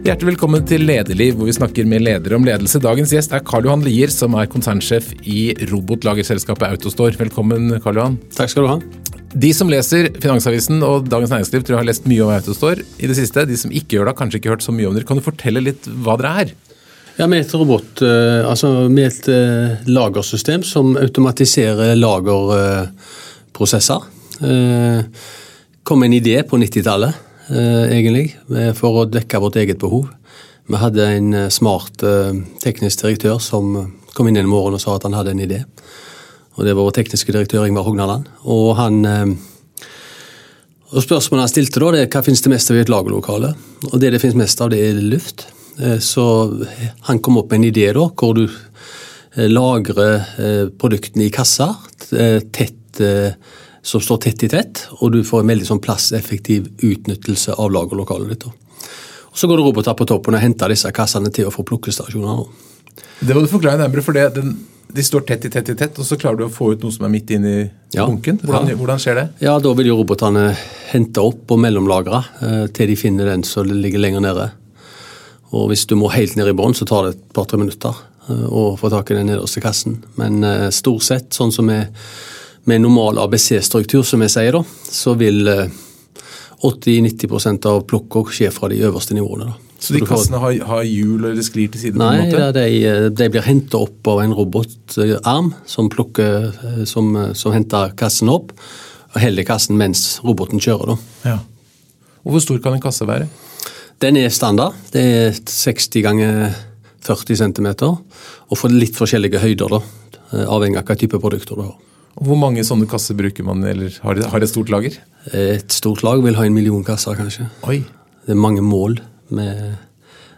Hjertelig velkommen til Lederliv, hvor vi snakker med ledere om ledelse. Dagens gjest er Karl Johan Lier, som er konsernsjef i robotlagerselskapet Autostore. Velkommen, Karl Johan. Takk skal du ha. De som leser Finansavisen og Dagens Næringsliv, tror jeg har lest mye om Autostore i det siste. De som ikke gjør det, har kanskje ikke hørt så mye om dere. Kan du fortelle litt hva dere er? Ja, er et robot, eh, altså er et eh, lagersystem som automatiserer lagerprosesser. Eh, kom en idé på 90-tallet, egentlig, for å dekke vårt eget behov. Vi hadde en smart teknisk direktør som kom inn en morgen og sa at han hadde en idé. Og Det var vår tekniske direktør Ingvar Hognaland. Og han... Og Spørsmålet han stilte da, det er hva finnes det mest av i et lagerlokale. Og Det det finnes mest av, det er luft. Eh, så han kom opp med en idé da, hvor du eh, lagrer eh, produktene i kasser tett, som står tett i tett, og du får en veldig sånn plasseffektiv utnyttelse av lagerlokalet ditt. Og Så går det roboter på toppen og henter disse kassene til å få plukkestasjoner. Det må du forklare nærmere, for det, den, de står tett i tett i tett, og så klarer du å få ut noe som er midt inn i ja, bunken. Hvordan, ja. hvordan, skjer det? Ja, Da vil jo robotene hente opp og mellomlagre eh, til de finner den som ligger lenger nede. Og hvis du må helt ned i bånn, så tar det et par-tre minutter eh, å få tak i den nederste kassen. Men eh, stort sett, sånn som med, med normal ABC-struktur, som vi sier, da, så vil 80-90% av plukka skje fra de øverste nivåene. da. Så de kassene har, har hjul eller sklir til side? Nei, på en måte? de, de blir henta opp av en robotarm som, plukker, som, som henter kassen opp og heller kassen mens roboten kjører. Da. Ja. Og Hvor stor kan en kasse være? Den er standard. Det er 60 ganger 40 cm. Og for litt forskjellige høyder, da, avhengig av hva type produkter du har. Og Hvor mange sånne kasser bruker man, eller har har et stort lager? Et stort lag vil ha en million kasser, kanskje. Oi. Det er mange mål. Med,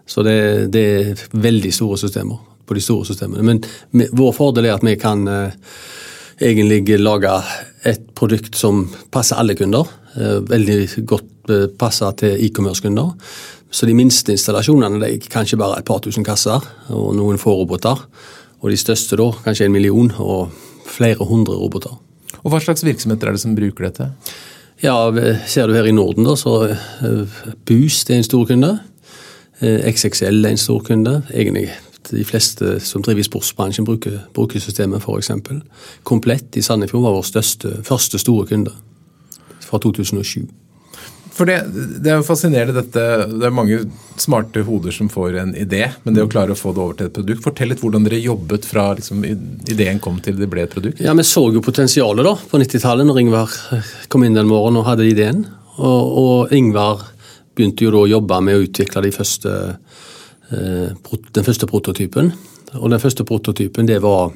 så det, det, er veldig store systemer på de store systemene. Men med, vår fordel er at vi kan eh, egentlig lage et produkt som passer alle kunder. Eh, veldig godt eh, passer til e-commerce-kunder. Så de minste installasjonene det er kanskje bare et par tusen kasser og noen få roboter. Og de største da kanskje en million og flere hundre roboter. Og Hva slags virksomheter er det som bruker dette? Ja, Ser du her i Norden, da, så uh, Boost er en stor kunde. XXL er en stor kunde. Egentlig de fleste som driver i sportsbransjen, bruker, bruker systemet f.eks. Komplett i Sandefjord var vår største, første store kunde fra 2007. For det, det, er jo fascinerende dette. Det er mange smarte hoder som får en idé, men det å klare å få det over til et produkt Fortell litt hvordan dere jobbet fra liksom, ideen kom til det ble et produkt. Ja, Vi så jo potensialet da, på 90-tallet, når Ingvar kom inn den morgenen og hadde ideen. Og, og Ingvar begynte jo da å jobbe med å utvikle de første Eh, den første prototypen. Og den første prototypen det var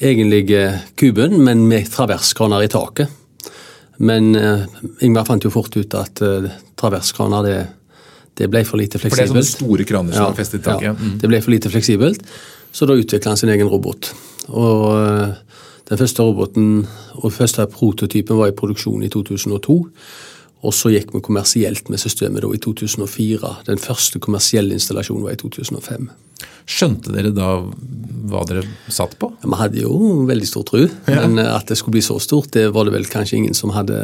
egentlig eh, kuben, men med traverskraner i taket. Men uh, Ingvar fant jo fort ut at uh, traverskraner det, det, ble for lite fleksibelt. For det er sånne store kraner som ja, er festet i taket? Ja, mm. det ble for lite fleksibelt, så da utvikla han sin egen robot. Og uh, Den første roboten og første prototypen var i produksjon i 2002. Og så gikk vi kommersielt med systemet da i 2004. Den første kommersielle installasjonen var i 2005. Skjønte dere da hva dere satt på? Ja, vi hadde jo veldig stor tro, ja. men at det skulle bli så stort, det var det vel kanskje ingen som hadde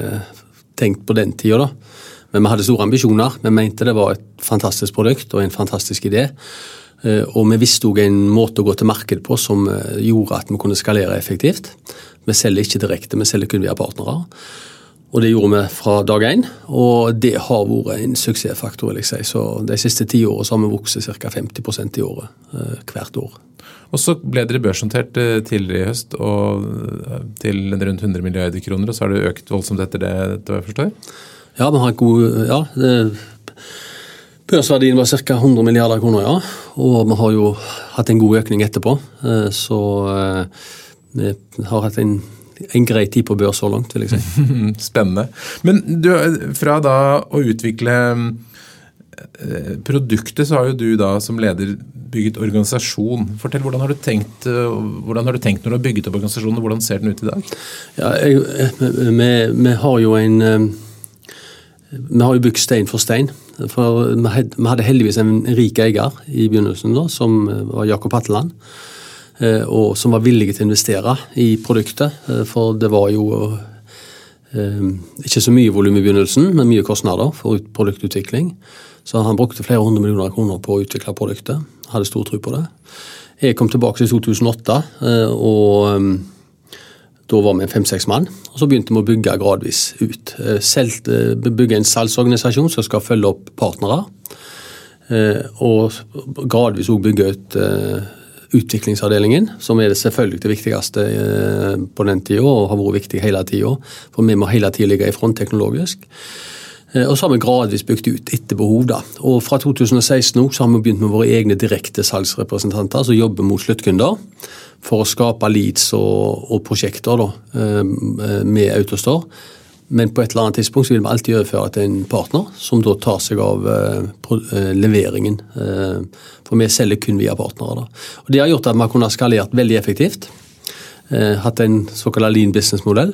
tenkt på den tida. Men vi hadde store ambisjoner. Vi mente det var et fantastisk produkt og en fantastisk idé. Eh, og vi visste òg en måte å gå til marked på som eh, gjorde at vi kunne skalere effektivt. Vi selger ikke direkte, vi selger kun via partnere. Og det gjorde vi fra dag én, og det har vært en suksessfaktor. vil jeg si. Så De siste ti årene har vi vokst ca. 50% i året eh, hvert år. Og Så ble dere børsnotert eh, tidligere i høst og eh, til rundt 100 milliarder kroner. og Så har det økt voldsomt etter det, etter jeg forstår? Ja, vi har en god, ja, det, Børsverdien var ca. 100 milliarder kroner, ja. Og vi har jo hatt en god økning etterpå. Så vi har hatt en en grei tid på børs så langt, vil jeg si. Spennende. Men du, fra da å utvikle eh, produktet, så har jo du da som leder bygget organisasjon. Fortell, Hvordan har du tenkt, eh, hvordan har du tenkt når du har bygget opp organisasjonen, og hvordan ser den ut i dag? Ja, jeg, vi, vi, har jo en eh, Vi har jo bygd stein for stein. For vi hadde heldigvis en rik eier i begynnelsen, da, som var Jakob Hatteland. Eh, og som var villige til å investere i produktet. Eh, for det var jo ikke så mye volum i begynnelsen, men mye kostnader for produktutvikling. Så han brukte flere hundre millioner kroner på å utvikle produktet. Hadde stor tro på det. Jeg kom tilbake til 2008, og da var vi fem-seks mann. og Så begynte vi å bygge gradvis ut. Bygge en salgsorganisasjon som skal følge opp partnere. Og gradvis òg bygge ut utviklingsavdelingen, som er selvfølgelig det viktigste eh, på den tida, og har vært viktig hele tida. For vi må hele tida ligge i front teknologisk. Eh, og så har vi gradvis bygd ut etter behov. da. Og Fra 2016 så har vi begynt med våre egne direkte salgsrepresentanter som jobber mot sluttkunder. For å skape leads og, og prosjekter da, eh, med Autostore. Men på et eller annet tidspunkt så vil vi alltid overføre til en partner, som da tar seg av uh, leveringen. Uh, for vi selger kun via partnere. Da. Og Det har gjort at vi har kunnet skalert veldig effektivt. Hatt en såkalt lean business-modell.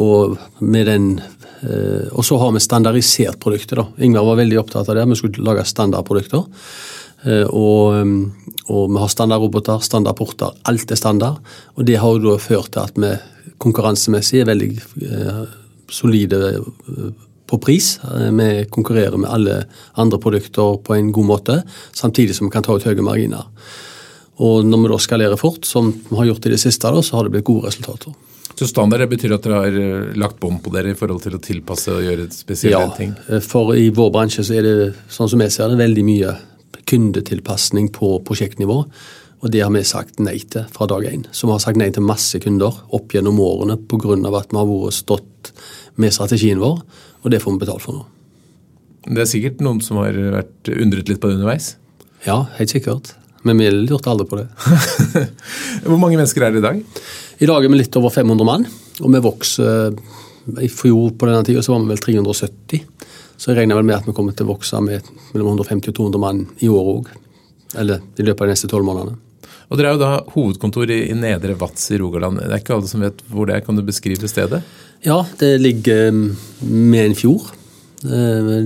og og så har vi standardisert produkter. da. Ingvar var veldig opptatt av det. Vi skulle lage standardprodukter. Og, og vi har standardroboter, standardporter. Alt er standard. Og det har jo da ført til at vi konkurransemessig er veldig solide eh, på pris. Eh, vi konkurrerer med alle andre produkter på en god måte, samtidig som vi kan ta ut høye marginer. Og når vi da skalerer fort, som vi har gjort i det siste, da, så har det blitt gode resultater. Så standard betyr at dere har eh, lagt bånd på dere i forhold til å tilpasse og gjøre spesielle ja, ting? Ja, for i vår bransje så er det sånn som jeg ser det, veldig mye kundetilpasning på prosjektnivå. Og det har vi sagt nei til fra dag én. Så vi har sagt nei til masse kunder opp gjennom årene pga. at vi har vært stått med strategien vår, og det får vi betalt for nå. Det er sikkert noen som har vært undret litt på det underveis? Ja, helt sikkert. Men vi lurte aldri på det. Hvor mange mennesker er det i dag? I dag er vi litt over 500 mann. Og vi vokser I fjor på denne tida så var vi vel 370. Så jeg regner vel med at vi kommer til å vokse med mellom 150 og 200 mann i år òg. Eller i løpet av de neste tolv månedene. Og Dere er jo da hovedkontor i, Nedre Vats i Rogaland. Det er ikke alle som vet hvor det er. Kan du beskrive stedet? Ja, det ligger um, med en fjord.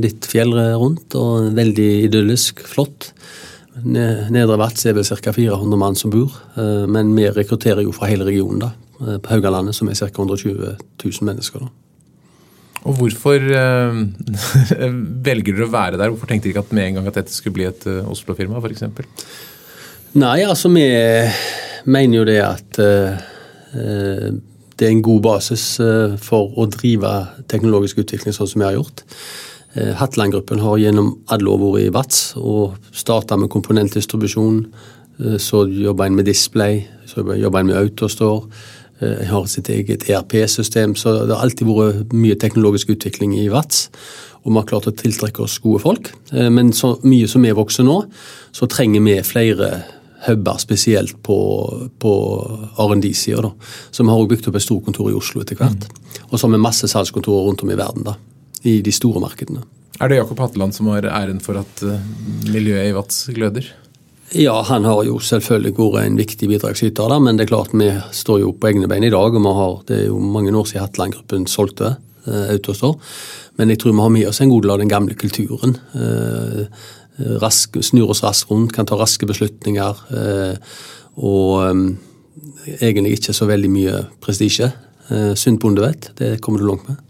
Litt fjell rundt og veldig idyllisk, flott. Nedre Vats er vel ca. 400 mann som bor, uh, men vi rekrutterer jo fra hele regionen. da, uh, På Haugalandet, som er ca. 120 000 mennesker. da. Og Hvorfor øh, velger dere å være der? Hvorfor tenkte dere ikke at med en gang at dette skulle bli et Oslo-firma? Eksempel? Nei, altså vi mener jo det at uh, det er en god basis uh, for å drive teknologisk utvikling sånn som vi har gjort. Uh, Hatland-gruppen har gjennom alle år vært i VATS og starta med komponentdistribusjon. Så jobber en med display, så jobber en med Autostore. Jeg har sitt eget ERP-system, så det har alltid vært mye teknologisk utvikling i VATS. Og vi har klart å tiltrekke oss gode folk. Men så mye som vi vokser nå, så trenger vi flere huber, spesielt på, på R&D-sida. Så vi har også bygd opp et stort kontor i Oslo etter hvert. Mm. Og så har vi masse salgskontorer rundt om i verden, da, i de store markedene. Er det Jakob Hatteland som har æren for at eh, miljøet i Vats gløder? Ja, han har jo selvfølgelig vært en viktig bidragsyter, da, men det er klart vi står jo på egne bein i dag. og vi har, Det er jo mange år siden Hatteland-gruppen solgte eh, Autostore. Men jeg tror vi har med oss en god del av den gamle kulturen. Eh, rask, snur oss raskt rundt, kan ta raske beslutninger. Eh, og eh, egentlig ikke så veldig mye prestisje. Eh, sunt bondevett, det kommer du langt med.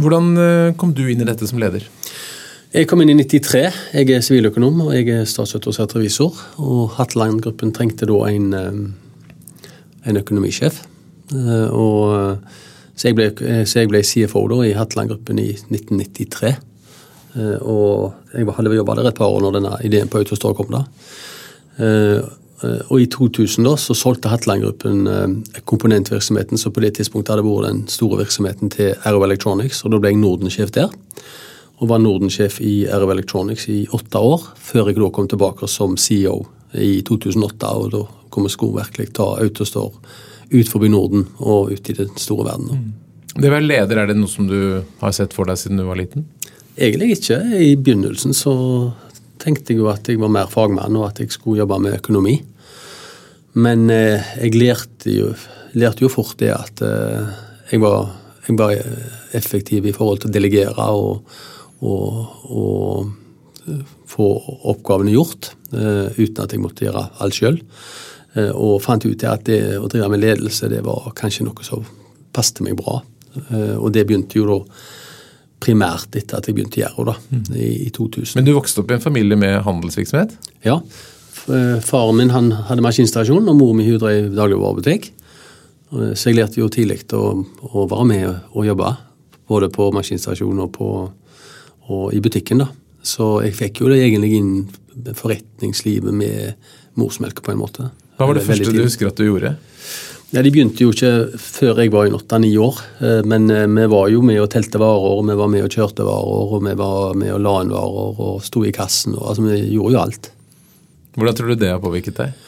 Hvordan kom du inn i dette som leder? Jeg kom inn i 93. Jeg er siviløkonom og jeg er statsautorisert revisor. Og Hatteland-gruppen trengte da en, en økonomisjef. Og, så, jeg ble, så jeg ble CFO da i Hatteland-gruppen i 1993. Eh, og jeg hadde jobba der et par år når denne ideen på Autostore kom. da. Eh, eh, og i 2000 da, så solgte Hatland-gruppen komponentvirksomheten, som på det tidspunktet hadde vært den store virksomheten til Aero Electronics. og Da ble jeg Norden-sjef der. Og var Norden-sjef i Aero Electronics i åtte år, før jeg da kom tilbake som CEO i 2008. og Da kom jeg skulle virkelig ta Autostore ut forbi Norden og ut i den store verden. Da. Det å være leder, er det noe som du har sett for deg siden du var liten? Egentlig ikke. I begynnelsen så tenkte jeg jo at jeg var mer fagmann, og at jeg skulle jobbe med økonomi. Men eh, jeg lærte jo, lærte jo, fort det at eh, jeg, var, jeg, var, effektiv i forhold til å delegere og, og, og få oppgavene gjort, eh, uten at jeg måtte gjøre alt sjøl. Eh, og fant ut at det å drive med ledelse det var kanskje noe som passet meg bra. Eh, og det begynte jo da primært etter at jeg begynte i Gjerro da, i, i 2000. Men du vokste opp i en familie med handelsvirksomhet? Ja. Eh, Faren min han hadde maskinstasjon, og mor min hun drev dagligvarebutikk. Eh, Så jeg lærte jo tidlig å, å være med og jobbe, både på maskinstasjon og, på, og i butikken. da. Så jeg fikk jo det egentlig inn forretningslivet med morsmelk på en måte. Hva var det det første du husker at du gjorde? Ja, De begynte jo ikke før jeg var i åtte-ni år, eh, men eh, vi var jo med og telte varer, og vi var med og kjørte varer, og vi var med og la inn varer og sto i kassen. Og, altså, Vi gjorde jo alt. Hvordan tror du det har påvirket deg?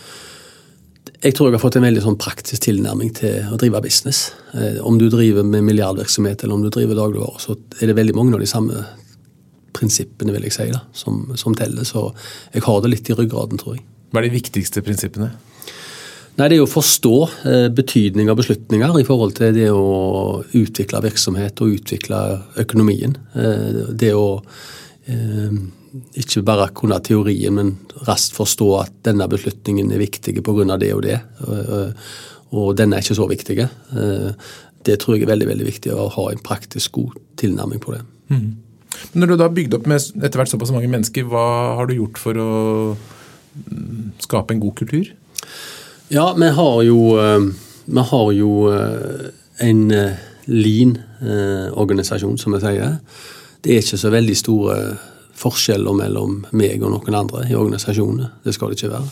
Jeg tror jeg har fått en veldig sånn praktisk tilnærming til å drive business. Eh, Om du driver med milliardvirksomhet eller om du driver dagligvarer, så er det veldig mange av de samme prinsippene vil jeg si, da, som, som teller. Så jeg har det litt i ryggraden, tror jeg. Hva er de viktigste prinsippene? Nei, Det er å forstå eh, betydning av beslutninger i forhold til det å utvikle virksomhet og utvikle økonomien. Eh, det å eh, ikke bare kunne teorien, men raskt forstå at denne beslutningen er viktig pga. det og det, og, denne er ikke så viktig. Det tror jeg er veldig veldig viktig å ha en praktisk god tilnærming på det. Men Når du da har bygd opp med etter hvert såpass mange mennesker, hva har du gjort for å mm, skape en god kultur? Ja, vi har jo, eh, vi har jo eh, en eh, lean-organisasjon, som vi sier. Det er ikke så veldig store forskjeller mellom meg og noen andre i organisasjonene. Det skal det ikke være.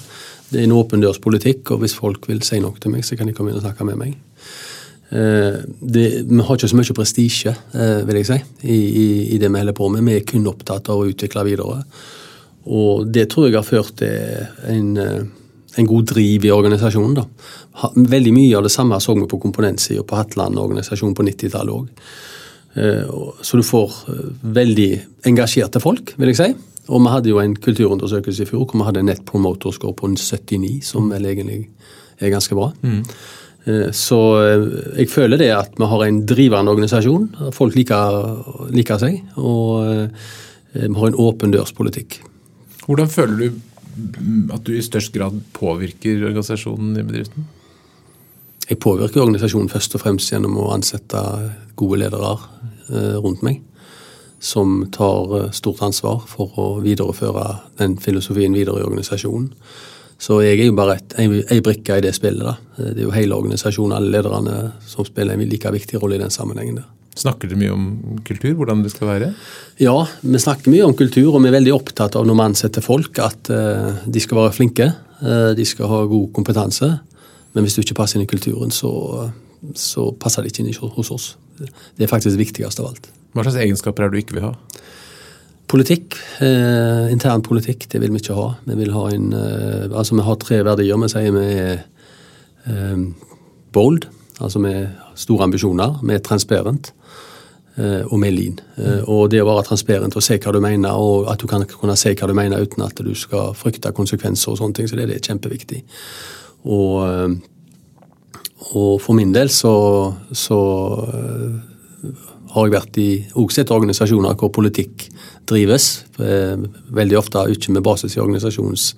Det er en åpen dørs politikk, og hvis folk vil si noe til meg, så kan de komme inn og snakke med meg. Det, vi har ikke så mye prestisje, vil jeg si, i, i, i det vi holder på med. Vi er kun opptatt av å utvikle videre. Og det tror jeg har ført til en, en god driv i organisasjonen. da. Veldig mye av det samme så vi på komponentsida på Hatland organisasjon på 90-tallet òg. Så du får eh, veldig engasjerte folk, vil jeg si. Og vi hadde jo en kulturundersøkelse i fjor hvor vi hadde en Net Promoter Score på en 79, som vel egentlig er ganske bra. Mm. Så eh, jeg føler det at vi har en drivende organisasjon. Folk liker, liker seg. Og eh, vi har en åpen dørs-politikk. Hvordan føler du at du i størst grad påvirker organisasjonen i bedriften? Jeg påvirker organisasjonen først og fremst gjennom å ansette gode ledere eh, rundt meg. Som tar eh, stort ansvar for å videreføre den filosofien videre i organisasjonen. Så jeg er jo bare et, ei brikke i det spillet. da. Det er jo hele organisasjonen, alle lederne, som spiller en like viktig rolle i den sammenhengen. der. Snakker dere mye om kultur, hvordan det skal være? Ja, vi snakker mye om kultur, og vi er veldig opptatt av når vi ansetter folk, at uh, de skal være flinke. Uh, de skal ha god kompetanse. Men hvis du ikke passer inn i kulturen, så, så passer det ikke inn hos oss. Det er faktisk det viktigste av alt. Hva slags egenskaper er det du ikke vil ha? Politikk, eh, intern politikk, det vil vi ikke ha. Vi vil ha en, altså vi har tre verdier. Vi sier vi er bold, altså med store ambisjoner. med transparent. eh, og med lean. Eh, og det å være transparent og se hva du mener, og at du kan kunne se hva du mener uten at du skal frykte konsekvenser og sånne ting, så det, det er kjempeviktig. Og, eh, og for min del så, så har jeg vært i også sett organisasjoner hvor politikk drives. Veldig ofte ikke med basis i organisasjons,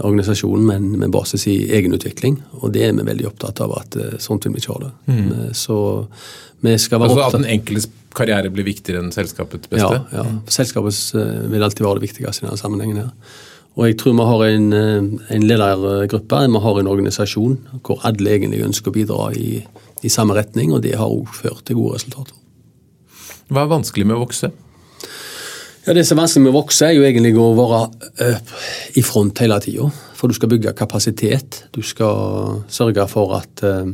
organisasjonen, men med basis i egenutvikling. Og det er vi veldig opptatt av at eh, sånt vil vi ikke ha det. Mm. Så vi skal være Altså At opptatt den enkeltes karriere blir viktigere enn selskapets beste? ja. Selskapets eh, vil alltid være det viktigste i denne sammenhengen. her. Og jeg tror vi har en, eh, en ledergruppe, vi har en organisasjon hvor alle egentlig ønsker å bidra i, i samme retning, og det har òg ført til gode resultater. Hva er vanskelig med å vokse? Ja, Det som er vanskelig med å vokse, er jo egentlig å være eh, i front hele tida. For du skal bygge kapasitet. Du skal sørge for at eh,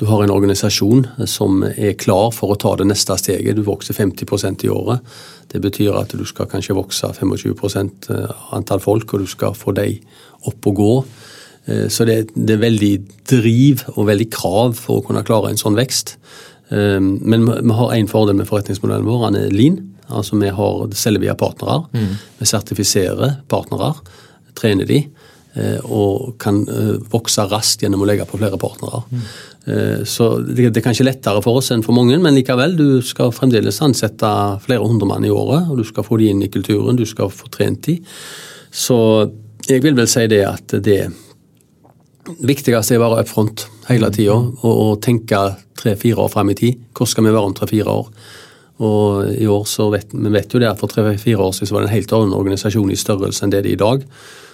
du har en organisasjon som er klar for å ta det neste steget. Du vokser 50% i året. Det betyr at du skal kanskje vokse 25% antall folk, og du skal få dem opp og gå. Eh, Så det, er veldig driv og veldig krav for å kunne klare en sånn vekst. Eh, Men vi har én fordel med forretningsmodellen vår, den er lean. Altså Vi har selger via partnere. Vi sertifiserer partnere, trener de, eh, og kan eh, vokse raskt gjennom å legge på flere partnere. Mm. Så det, det er kanskje lettere for oss enn for mange, men likevel, du skal fremdeles ansette flere hundre mann i året, og du skal få de inn i kulturen, du skal få trent de. Så jeg vil vel si det at det viktigste er å være up front hele tida og, og tenke tre-fire år fram i tid. Hvor skal vi være om tre-fire år? Og i år så vet vi vet jo det at for tre-fire år siden så var det en helt annen organisasjon i størrelse enn det det er i dag.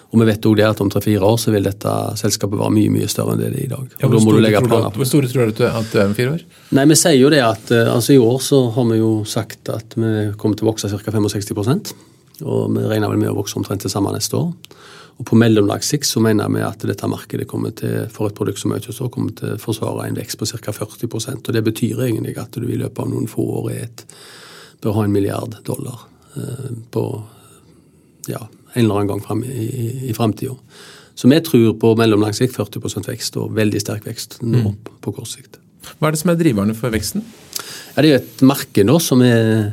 Og vi vet òg det at om tre-fire år så vil dette selskapet være mye mye større enn det det er i dag. Ja, da må du hvor store tror du at det er om fire år? Nei, vi sier jo det at eh, altså i år så har vi jo sagt at vi kommer til å vokse ca. 65 Og vi regner vel med å vokse omtrent det samme neste år. Og på mellomlang sikt så mener vi at dette markedet kommer til, for et produkt som Autostore kommer til å forsvare en vekst på ca. 40% Og det betyr egentlig at du i løpet av noen få år et, bør ha en milliard dollar eh, på ja, en eller annen gang frem i, i, i framtida. Så vi tror på mellomlang sikt 40% vekst og veldig sterk vekst nå på kort sikt. Hva er det som er driverne for veksten? Ja, det er jo et marked nå som er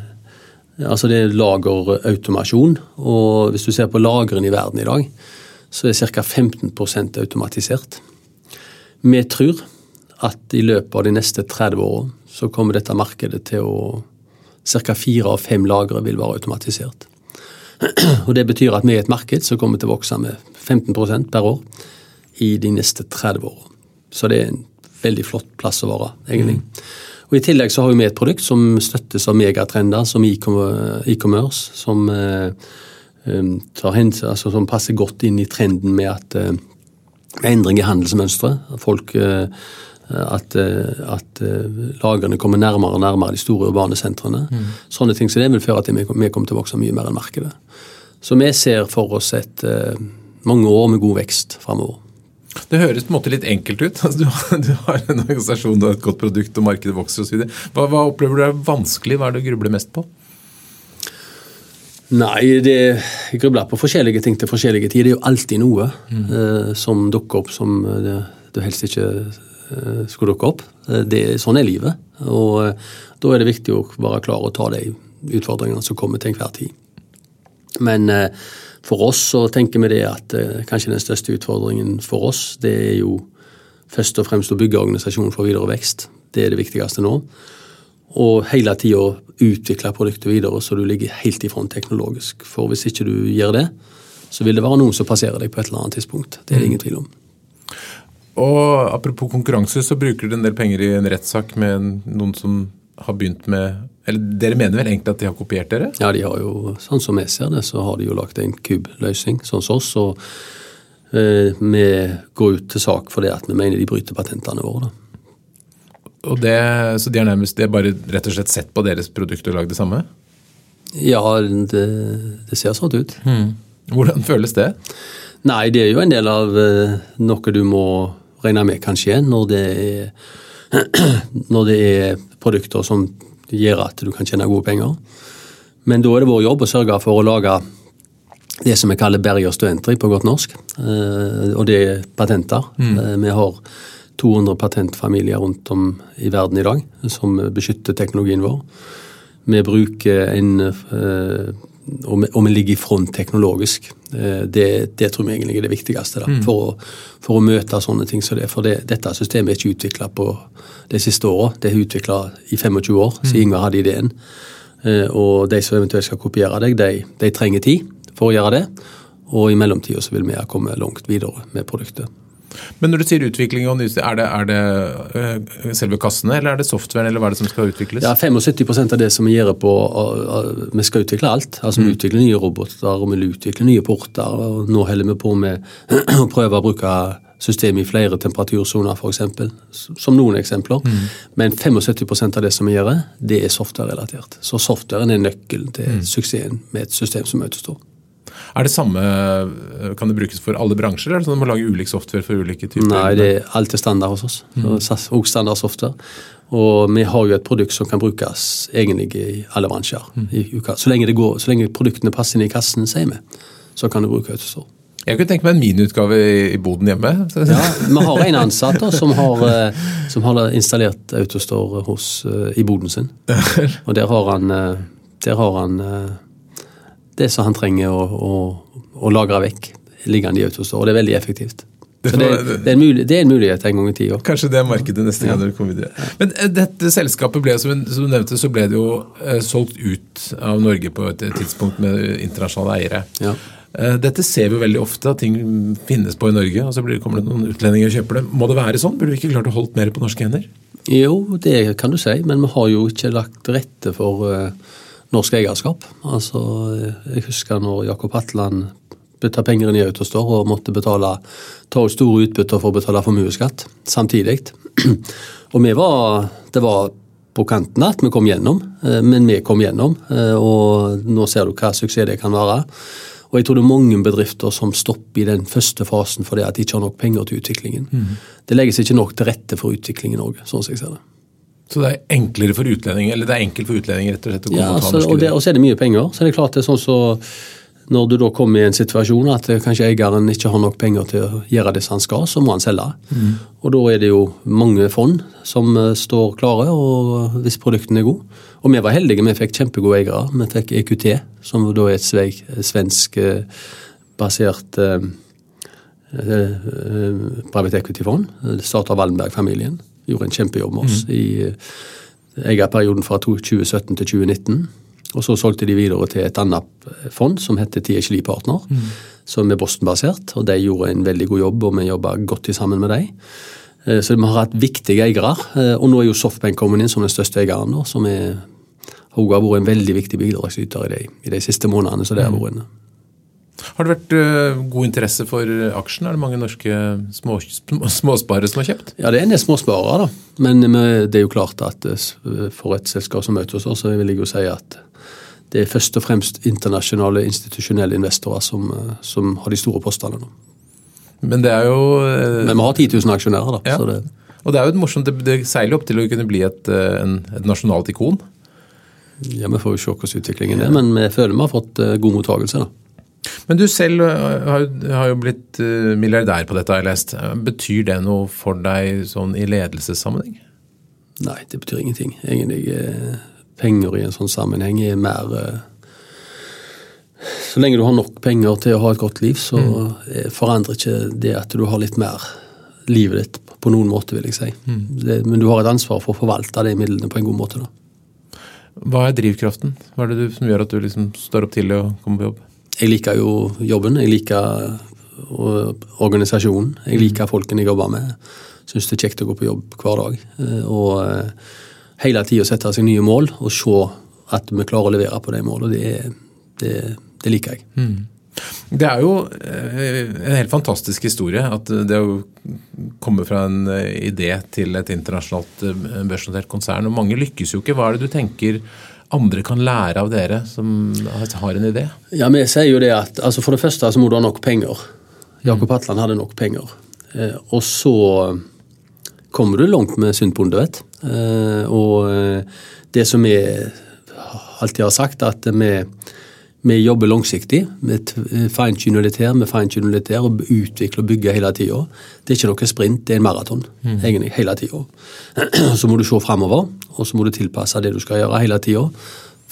Altså det er lagerautomasjon. Og hvis du ser på lagrene i verden i dag, så er ca. 15% automatisert. Vi tror at i løpet av de neste 30 årene så kommer dette markedet til å Ca. fire av fem lagre vil være automatisert. Og Det betyr at vi er et marked som kommer til å vokse med 15% per år i de neste 30 årene. Så det er en veldig flott plass å være, egentlig. Og I tillegg så har vi et produkt som støttes av megatrender som e-commerce, som, eh, tar hensyn, altså, som passer godt inn i trenden med at eh, endring i handelsmønstre. Folk, eh, at, eh, at eh, lagrene kommer nærmere og nærmere de store urbane sentrene. Sånne ting som det vil føre til at vi kommer til å vokse mye mer enn markedet. Så vi ser for oss et eh, mange år med god vekst framover. Det høres på en måte litt enkelt ut. Altså, du, har, du har en organisasjon, du har et godt produkt, og markedet vokser osv. Hva, hva opplever du er vanskelig? Hva er det du grubler mest på? Nei, det, jeg grubler på forskjellige ting til forskjellige tider. Det er jo alltid noe eh, som dukker opp som eh, det, du helst ikke eh, skulle dukke opp. Eh, det, sånn er livet. Og eh, da er det viktig å være klar og ta de utfordringene som kommer til enhver tid. Men eh, for oss så tenker vi det at eh, kanskje den største utfordringen for oss, det er jo først og fremst å bygge organisasjonen for videre vekst. Det er det viktigste nå. Og hele tida utvikle produktet videre så du ligger helt i front teknologisk. For hvis ikke du gjør det, så vil det være noen som passerer deg på et eller annet tidspunkt. Det er det ingen tvil om. Og apropos konkurranse, så bruker du en del penger i en rettssak med noen som har begynt med Eller dere mener vel egentlig at de har kopiert dere? Ja, de har jo, sånn som jeg ser det, så har de jo lagt en kube-løsning, sånn som oss. Og eh, vi går ut til sak for det at vi mener de bryter patentene våre. da. Og det, så de har nærmest de har bare rett og slett sett på deres produkt og lagd det samme? Ja, det, det ser sånn ut. Hvordan føles det? Nei, det er jo en del av eh, noe du må regne med kan skje når det er, når det er produkter som gjør at du kan tjene gode penger. Men da er det vår jobb å sørge for å lage det som vi kaller berg- to entry på godt norsk. Eh, og det er patenter. Mm. vi har 200 patentfamilier rundt om i verden i dag som beskytter teknologien vår. Vi bruker en og vi, ligger i front teknologisk. Eh, Det, det tror vi egentlig er det viktigste da, for, å, for å møte sånne ting som det. For det, dette systemet er ikke utvikla på de siste året. Det er utvikla i 25 år, så Ingvar hadde ideen. Eh, Og de som eventuelt skal kopiere deg, de, de trenger tid for å gjøre det. Og i mellomtida så vil vi komme langt videre med produktet. Men når du sier utvikling og nyeste, er det, er det øh, selve kassene, eller er det softwaren, eller hva er det som skal utvikles? Ja, 75% av det som vi gjør på uh, uh, Vi skal utvikle alt. Altså Vi utvikler nye roboter, og vi utvikler nye porter. og Nå holder vi på med å prøve å bruke systemet i flere temperatursoner, f.eks. Som noen eksempler. Men 75% av det som vi gjør, det er software-relatert. Så softwaren er nøkkelen til suksessen med et system som Autostore. Er det samme, øh, Kan det brukes for alle bransjer, eller er det sånn at man lager lage ulik software for ulike typer? Nei, det er alt er standard hos oss. Så- Og standard software. Og vi har jo et produkt som kan brukes egentlig i alle bransjer. I. Så, lenge det går, så lenge produktene passer inn i kassen, sier vi, så kan du bruke Autostore. Jeg kunne tenke meg en miniutgave i, boden hjemme. Ja, vi har en ansatt da, som, har, eh, som har installert Autostore hos, eh, i boden sin. Og der har han, eh, der har han eh, det som han trenger å, å, å lagre vekk, liggende i Autostore. Og det er veldig effektivt. Så det, det, er en mulighet, det er en mulighet en gang i tida. Kanskje det er markedet neste gang dere kommer videre. Men eh, dette selskapet ble, som du- som du nevnte, så ble det jo eh, solgt ut av Norge på et tidspunkt med internasjonale eiere. Ja. Eh, dette ser vi veldig ofte, at ting finnes på i Norge, og så blir, kommer det noen utlendinger og kjøper det. Må det være sånn? Burde vi ikke klart å holde mer på norske hender? Jo, det kan du si, men vi har jo ikke lagt til rette for uh, norsk eierskap. Altså, Jeg husker når Jakob Hatland putta penger inn i Autostore og måtte betale, ta ut store utbytter for å betale formuesskatt samtidig. Og vi var, det var på kanten at vi kom gjennom, eh, men vi kom gjennom. Og nå ser du hva suksess det kan være. Og jeg tror det er mange bedrifter som stopper i den første fasen fordi at de ikke har nok penger til utviklingen. Mm. Det legges ikke nok til rette for utvikling i Norge, sånn som jeg ser det. Så det er enklere for utlendinger, eller det er enkelt for utlendinger rett og slett å komme ja, og ta altså, norske og, og så er det mye penger. Så det er klart det er sånn så når du da kommer i en situasjon at kanskje eieren ikke har nok penger til å gjøre det som han skal, så må han selge. Mm. Og da er det jo mange fond som eh, står klare, og hvis produktene er gode. Og vi var heldige, vi fikk kjempegode eiere. Vi fikk EQT, som da er et svensk eh, basert eh, private equity-fond. Det starta Wallenberg-familien. Gjorde en kjempejobb med oss mm. i eierperioden fra 2017 til 2019. Og så solgte de videre til et annet fond som heter THL Partner, mm. som er Boston-basert. og De gjorde en veldig god jobb, og vi jobba godt sammen med dem. Eh, så vi har hatt viktige eiere. Eh, og nå er jo Softbank kommet inn som den største eieren, som er, har vært en veldig viktig bidragsyter i de, i de siste månedene. så det har mm. vært. Har det vært uh, god interesse for aksjen? Er det mange norske små, småsparere som har kjøpt? Ja, det er en del småsparere, da. Men det er jo klart at for et selskap som møter oss, så vil jeg jo si at det er først og fremst internasjonale institusjonelle investorer som, eh, som har de store postene nå. Men det er jo eh, Men vi har 10 000 aksjonærer, da. Ja. Det, og det er jo et morsomt, det, seiler opp til å kunne bli et, eh, en, et nasjonalt ikon. Ja, Vi får jo se hvordan utviklingen er, men vi føler vi har fått god mottakelse. da. Men du selv har, har, jo blitt milliardær på dette, har jeg lest. Betyr det noe for deg sånn i ledelsessammenheng? Nei, det betyr ingenting. Egentlig penger i en sånn sammenheng er mer Så lenge du har nok penger til å ha et godt liv, så mm. forandrer ikke det at du har litt mer livet ditt på noen måte, vil jeg si. Mm. Det, men du har et ansvar for å forvalte de midlene på en god måte. da. Hva er drivkraften? Hva er det du, som gjør at du liksom står opp til å komme på jobb? Jeg liker jo jobben. Jeg liker organisasjonen. Jeg mm. liker folkene jeg jobber med. Syns det er kjekt å gå på jobb hver dag. Eh, og eh, hele tida sette seg nye mål og se at vi klarer å levere på de målene. Det, det, det liker jeg. Mm. Det er jo eh, en helt fantastisk historie at det å komme fra en eh, idé til et internasjonalt eh, børsnotert konsern. og Mange lykkes jo ikke. Hva er det du tenker andre kan lære av dere som har en idé? Ja, Vi sier jo det at altså For det første så må du ha nok penger. Jakob Hatland hadde nok penger. Og så kommer du langt med sunt bondevett. eh, Og eh, det som vi alltid har sagt, at vi, vi jobber langsiktig. Vi fine-tuner litt her, vi fine-tuner litt der, og utvikler og bygger hele tida. Det er ikke noe sprint, det er en maraton. Mm. egentlig, hele tida. Så må du se framover, og så må du tilpasse det du skal gjøre hele tida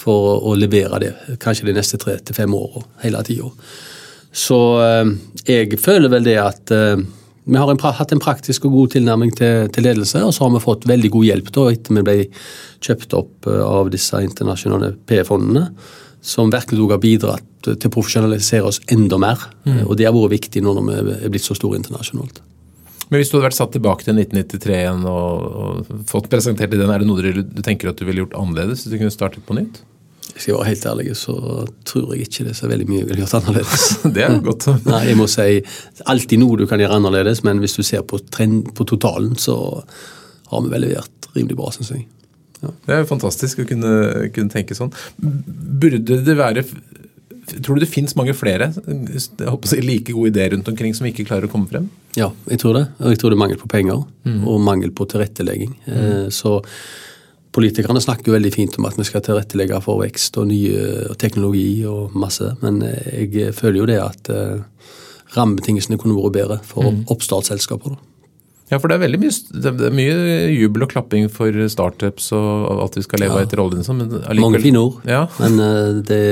for å levere det kanskje de neste tre til fem åra hele tida. Så eh, jeg føler vel det at vi har en, hatt en praktisk og god tilnærming til, til, ledelse, og så har vi fått veldig god hjelp da, etter vi ble kjøpt opp eh, av disse internasjonale P-fondene, som virkelig har bidratt til å profesjonalisere oss enda mer. Mm. Og det har vært viktig nå når vi er blitt så store internasjonalt. Men hvis du hadde vært satt tilbake til 1993 igjen og, og fått presentert den, er det noe du, du tenker at du ville gjort annerledes hvis du kunne startet på nytt? Hvis jeg var helt ærlig, så tror jeg ikke det er så veldig mye jeg ville gjort annerledes. det er godt. Nei, jeg må si alltid noe du kan gjøre annerledes, men hvis du ser på, trend, på totalen, så har vi vel levert rimelig bra, syns jeg. Ja. Det er jo fantastisk å kunne, kunne, tenke sånn. Burde det være Tror du det fins mange flere jeg håper å si, like gode ideer rundt omkring som ikke klarer å komme frem? Ja, jeg tror det. Og jeg tror det er mangel på penger mm. og mangel på tilrettelegging. Mm. Så Politikerne snakker jo veldig fint om at vi skal tilrettelegge for vekst og nye teknologi og masse, men eh, jeg føler jo det at uh, rammebetingelsene kunne vært bedre for mm. oppstartsselskaper. Ja, for det er veldig mye, det er mye jubel og klapping for startups og at vi skal leve ja. etter oljen. Sånn, men. Mange fine ord, ja. men uh, det,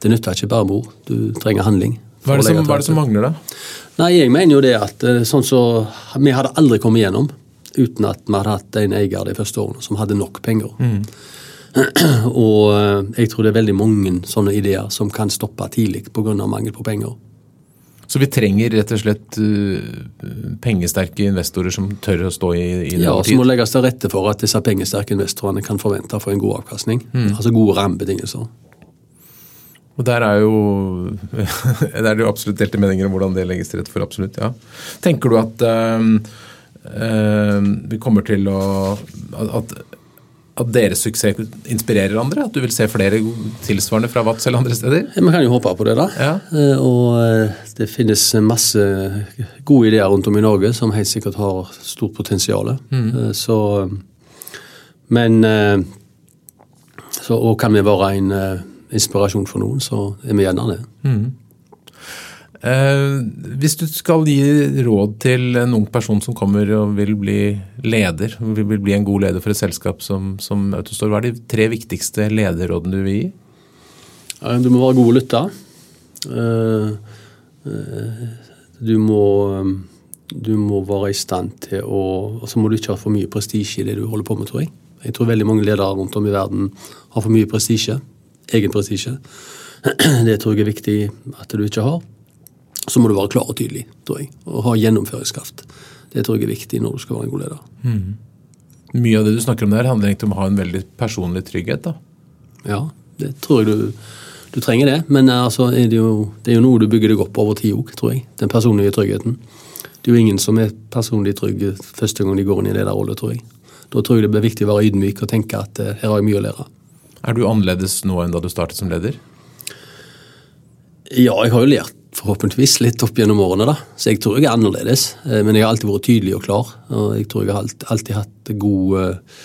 det nytter ikke bare med ord. Du trenger handling. Hva er, som, hva er, det som, mangler, da? Nei, Jeg mener jo det at sånn så, Vi hadde aldri kommet igjennom uten at vi hadde hatt en eier de første årene som hadde nok penger. Mm. Og eh, jeg tror det er veldig mange sånne ideer som kan stoppe tidlig pga. mangel på penger. Så vi trenger rett og slett uh, pengesterke investorer som tør å stå i, i det Ja, over Så må legges til rette for at disse pengesterke investorene kan forvente å få en god avkastning. Altså gode rammebetingelser. Og der er jo der er det jo absolutt delte meninger om hvordan det legges til rette for. absolutt, ja. Tenker du at um, um, vi kommer til å at, at deres suksess inspirerer andre? At du vil se flere tilsvarende fra Vats eller andre steder? Man kan jo håpe på det, da. Ja. Eh, Og eh, det finnes masse gode ideer rundt om i Norge som helt sikkert har stort potensial. Mm. Så Men eh, så, Og kan vi være en eh, inspirasjon for noen, så er vi gjerne det. Eh, hvis du skal gi råd til en ung person som kommer og vil bli leder, vil, bli en god leder for et selskap som, som Autostore, hva er de tre viktigste lederrådene du vil gi? Du må være god å lytte. Eh, eh, Du må, eh, du må være i stand til å Og så må du ikke ha for mye prestisje i det du holder på med, tror jeg. Jeg tror veldig mange ledere rundt om i verden har for mye prestisje. Egen prestisje. Det tror jeg er viktig at du ikke har. Så må du være klar og tydelig, tror jeg. Og ha gjennomføringskraft. Det tror jeg er viktig når du skal være en god leder. Mye av det du snakker om der, handler egentlig om å ha en veldig personlig trygghet. da. Ja, det tror jeg du, du trenger det. Men eh, altså, er det, jo, det er jo noe du bygger deg opp over tid òg, tror jeg. Den personlige tryggheten. Det er jo ingen som er personlig trygg første gang de går inn i lederrolle, tror jeg. Da tror jeg det blir viktig å være ydmyk og tenke at eh, her har jeg mye å lære. Er du annerledes nå enn da du startet som leder? Ja, jeg har jo lært forhåpentligvis litt opp gjennom årene, da. Så jeg tror jeg er annerledes. Eh, Men jeg har alltid vært tydelig og klar. Og jeg tror jeg har alltid, hatt god, eh,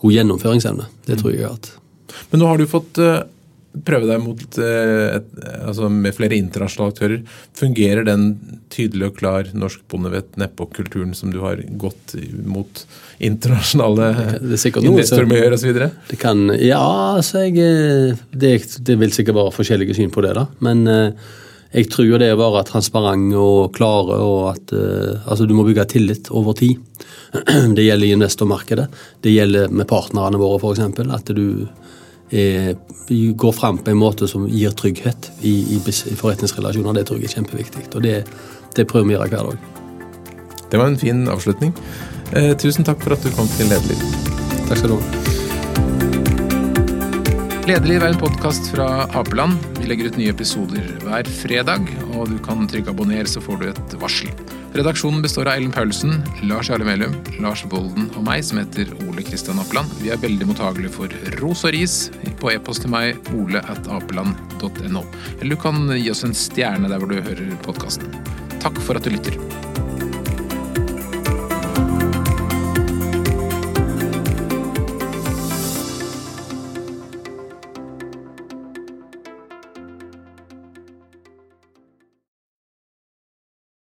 god gjennomføringsevne. Det tror jeg jeg har hatt. Men nå har du fått eh, prøve deg mot et, altså med flere internasjonale aktører. Fungerer den tydelig og klar norsk bondevett nedpå-kulturen som du har gått mot internasjonale er investormiljøer osv.? Det kan Ja, altså jeg det, det vil sikkert være forskjellige syn på det, da. Men eh, jeg tror jo det å være transparent og klare, og at eh, altså du må bygge tillit over tid. Det gjelder i investormarkedet. Det gjelder med partnerne våre, f.eks. At du er, går fram på en måte som gir trygghet i, i, i forretningsrelasjoner. Det tror jeg er kjempeviktig. Og det, det prøver vi å gjøre hver dag. Det var en fin avslutning. Eh, tusen takk for at du kom til Lederliv. Takk skal du ha. Lederliv er en podkast fra Apeland. Vi legger ut nye episoder hver fredag, og du kan trykke abonner, så får du et varsel. Redaksjonen består av Ellen Paulsen, Lars Jarle Melum, Lars Volden og meg, som heter Ole Kristian Apeland. Vi er veldig mottagelige for ros og ris på e-post til meg, ole at apeland.no. Eller du kan gi oss en stjerne der hvor du hører podkasten. Takk for at du lytter.